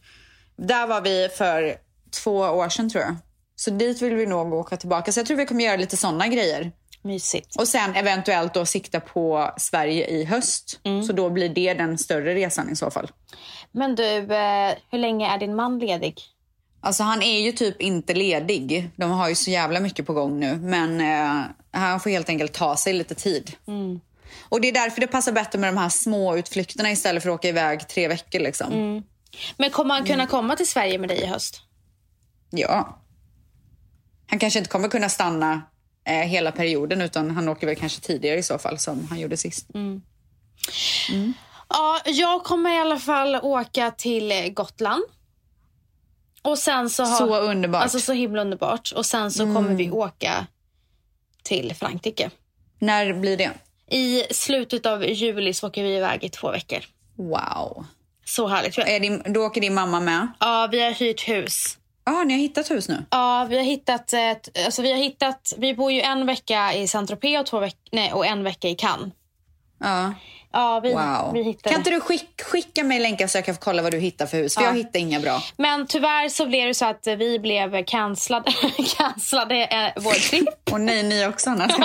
Där var vi för två år sedan tror jag. Så dit vill vi nog åka tillbaka. Så jag tror vi kommer göra lite såna grejer. Mysigt. Och sen eventuellt då sikta på Sverige i höst. Så då blir det den större resan i så fall. Men du, eh, hur länge är din man ledig? Alltså han är ju typ inte ledig. De har ju så jävla mycket på gång nu. Men eh, han får helt enkelt ta sig lite tid. Och det är därför det passar bättre med de här små utflykterna istället för att åka iväg tre veckor liksom. Men kommer han Mm. kunna komma till Sverige med dig i höst? Ja. Han kanske inte kommer kunna stanna eh, hela perioden utan han åker väl kanske tidigare i så fall som han gjorde sist. Ja, jag kommer i alla fall åka till eh, Gotland. Och sen så har, Så underbart. Mm. Alltså så himla underbart. Och sen så kommer vi åka till Frankrike. När blir det? I slutet av juli så åker vi iväg i två veckor. Wow. Så härligt. Är din, då åker din mamma med? Ja, vi har hyrt hus. Ja, ni har hittat hus nu? Ja, vi har hittat, ett, alltså vi har hittat, vi bor ju en vecka i Saint-Tropez och, två veck, nej, och en vecka i Cannes. Ja. Ja, vi, Wow. vi hittade. Kan inte du skick, skicka mig länkar så jag kan kolla vad du hittar för hus? För jag hittar inga bra. Men tyvärr så blev det så att vi blev cancellade, (laughs) cancellade eh, vår trip. (laughs) Och nej, ni också annars. (laughs)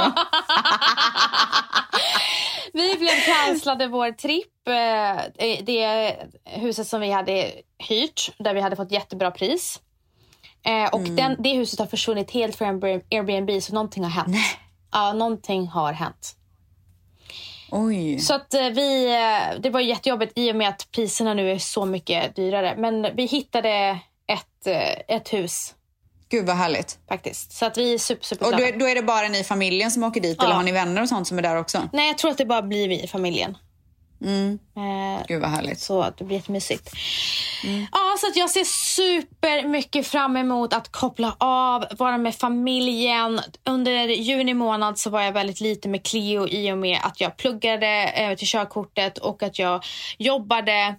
Vi blev cancellade vår tripp. eh, Det huset som vi hade hyrt, där vi hade fått jättebra pris. Eh, Och den, det huset har försvunnit helt från Airbnb, så någonting har hänt. Ja, någonting har hänt. Oj. Så att eh, vi, eh, det var jättejobbigt i och med att priserna nu är så mycket dyrare. Men vi hittade ett, eh, ett hus Gud vad härligt. faktiskt. Så att vi är super, super Och då, då är det bara ni i familjen som åker dit Ja. eller har ni vänner och sånt som är där också? Nej, jag tror att det bara blir vi i familjen. Mm. Eh, Gud vad härligt. Så att det blir jättemysigt. Ja, så att jag ser super mycket fram emot att koppla av, vara med familjen. Under juni månad så var jag väldigt lite med Cleo i och med att jag pluggade eh, till körkortet och att jag jobbade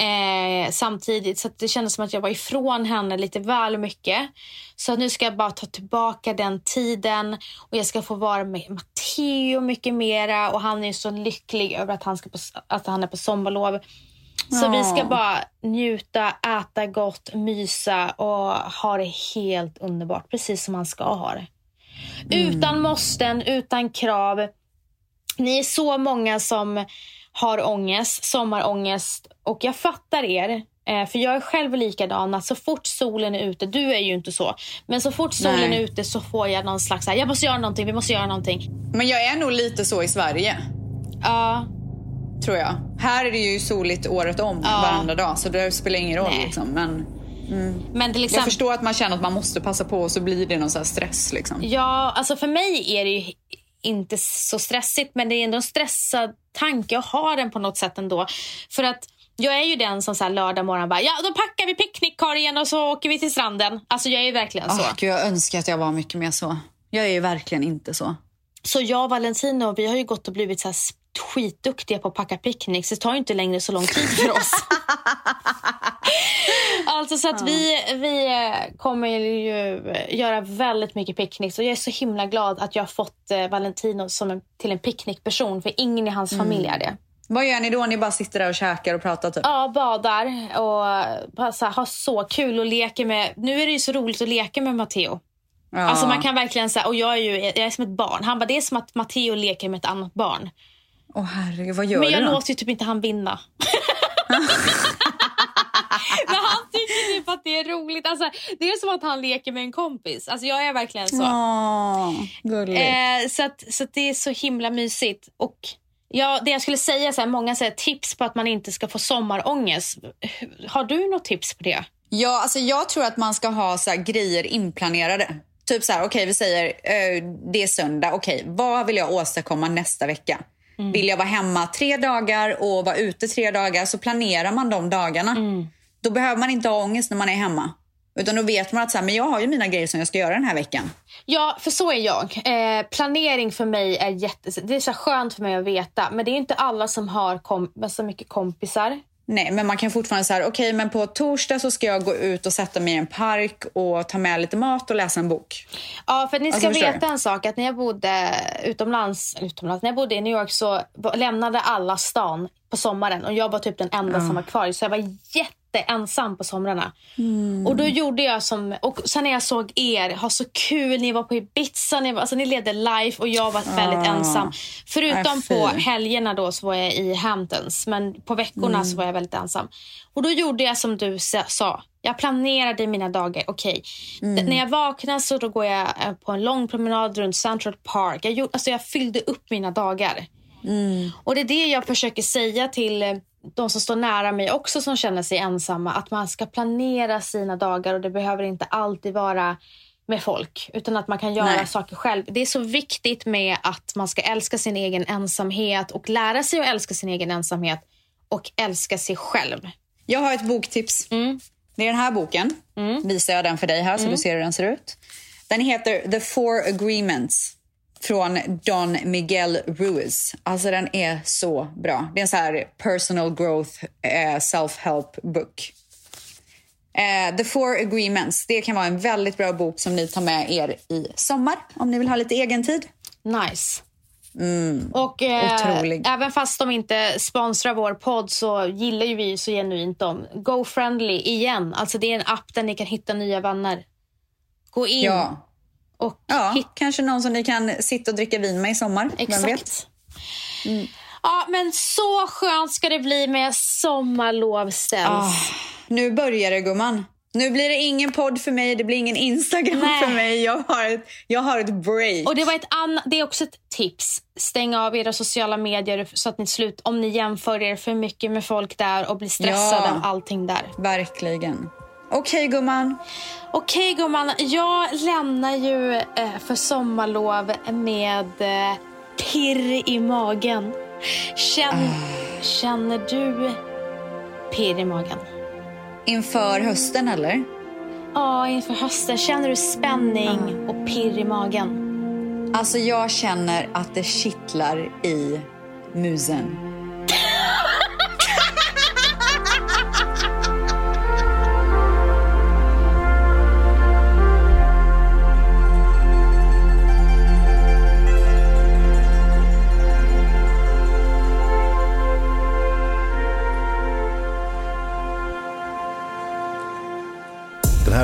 eh, samtidigt. Så det kändes som att jag var ifrån henne lite väl mycket. Så nu ska jag bara ta tillbaka den tiden och jag ska få vara med Matteo mycket mera och han är så lycklig över att han, ska på, att han är på sommarlov. Så vi ska bara njuta, äta gott, mysa och ha det helt underbart. Precis som man ska ha det. Utan måsten, utan krav. Ni är så många som har ångest, sommarångest. Och jag fattar er. Eh, För jag är själv likadan. Att så fort solen är ute, du är ju inte så. Men så fort solen Nej. är ute så får jag någon slags, här, jag måste göra någonting, vi måste göra någonting. Men jag är nog lite så i Sverige, Ja, tror jag. Här är det ju soligt året om, Ja. varenda dag. Så det spelar ingen roll. Nej. Liksom. Men men till jag exempel... förstår att man känner att man måste passa på och så blir det någon så stress. Liksom. Ja, alltså för mig är det ju inte så stressigt, men det är ändå en stressad tanke att ha den på något sätt ändå. För att jag är ju den som så här lördag morgon bara, ja då packar vi picknickkorgen och så åker vi till stranden. Alltså jag är ju verkligen så. Åh, Gud, jag önskar att jag var mycket mer så. Jag är ju verkligen inte så. Så jag och Valentino, vi har ju gått och blivit så här skitduktiga på att packa picknicks. Det tar ju inte längre så lång tid för oss. (laughs) (laughs) alltså så att vi, vi eh, kommer ju göra väldigt mycket picknicks. Och jag är så himla glad att jag har fått eh, Valentino som en, till en picknickperson. För ingen i hans familj är det. Vad gör ni då? Ni bara sitter där och käkar och pratar typ? Ja, badar och bara så här, har så kul och leker med... Nu är det ju så roligt att leka med Matteo. Ja. Alltså man kan verkligen säga, och jag är ju jag är som ett barn. Han bara, det är som att Matteo leker med ett annat barn. Åh herregud, vad gör Men jag du då? låter ju typ inte han vinna. (laughs) Men han tycker typ att det är roligt. Alltså, det är som att han leker med en kompis. Alltså, jag är verkligen så. Åh, gulligt. Eh, så att, så att det är så himla mysigt. Och ja, det jag skulle säga, så här, många säger tips på att man inte ska få sommarångest. Har du något tips på det? Ja, alltså jag tror att man ska ha så här grejer inplanerade. Typ så här, okej vi säger eh, det är söndag. Okej, vad vill jag åstadkomma nästa vecka? Vill jag vara hemma tre dagar och vara ute tre dagar så planerar man de dagarna. Då behöver man inte ha ångest när man är hemma. Utan då vet man att så här, men jag har ju mina grejer som jag ska göra den här veckan. Ja, för så är jag. Eh, planering för mig är jätte... Det är så skönt för mig att veta. Men det är inte alla som har kom, så mycket kompisar. Nej, men man kan fortfarande säga, okej men på torsdag så ska jag gå ut och sätta mig i en park och ta med lite mat och läsa en bok. Ja, för ni ska Alltså, veta en sak. Att när jag bodde utomlands, utomlands, när jag bodde i New York så lämnade alla stan på sommaren. Och jag var typ den enda som var kvar. Så jag var jätteensam på somrarna. Mm. Och då gjorde jag som... Och sen när jag såg er, ha så kul, ni var på Ibiza, ni, var, alltså, ni levde life och jag var väldigt ensam. Förutom Äh, på helgerna då så var jag i Hamptons. Men på veckorna Mm. så var jag väldigt ensam. Och då gjorde jag som du sa-. Jag planerade mina dagar. Okej, Mm. När jag vaknar så då går jag eh, på en lång promenad runt Central Park. Jag, gjorde, alltså jag fyllde upp mina dagar. Mm. Och Det är det jag försöker säga till eh, de som står nära mig också som känner sig ensamma. Att man ska planera sina dagar och det behöver inte alltid vara med folk. Utan att man kan göra Nej. saker själv. Det är så viktigt med att man ska älska sin egen ensamhet och lära sig att älska sin egen ensamhet och älska sig själv. Jag har ett boktips. Det är den här boken. Visar jag den för dig här så du ser hur den ser ut. Den heter The Four Agreements från Don Miguel Ruiz. Alltså den är så bra. Det är en så här personal growth eh, self-help book. Eh, The Four Agreements. Det kan vara en väldigt bra bok som ni tar med er i sommar om ni vill ha lite egen tid. Nice. Och eh, även fast de inte sponsrar vår podd så gillar ju vi så genuint dem. Go Friendly igen. Alltså det är en app där ni kan hitta nya vänner. Gå in Ja. Och Ja, hitta. kanske någon som ni kan sitta och dricka vin med i sommar. Vem vet? Exakt. Ja, men så skönt ska det bli med sommarlov ställs. Ah, nu börjar det gumman. Nu blir det ingen podd för mig, det blir ingen Instagram Nej. för mig. Jag har ett, jag har ett break. Och det, var ett ann- det är också ett tips. Stäng av era sociala medier så att ni slut om ni jämför er för mycket med folk där och blir stressade Ja. av allting där. Verkligen. Okej gumman. Okej gumman, jag lämnar ju eh, för sommarlov med eh, pirr i magen. Känn, Känner du pirr i magen? Inför hösten eller? Ja, inför hösten. Känner du spänning och pirr i magen? Alltså jag känner att det kittlar i musen.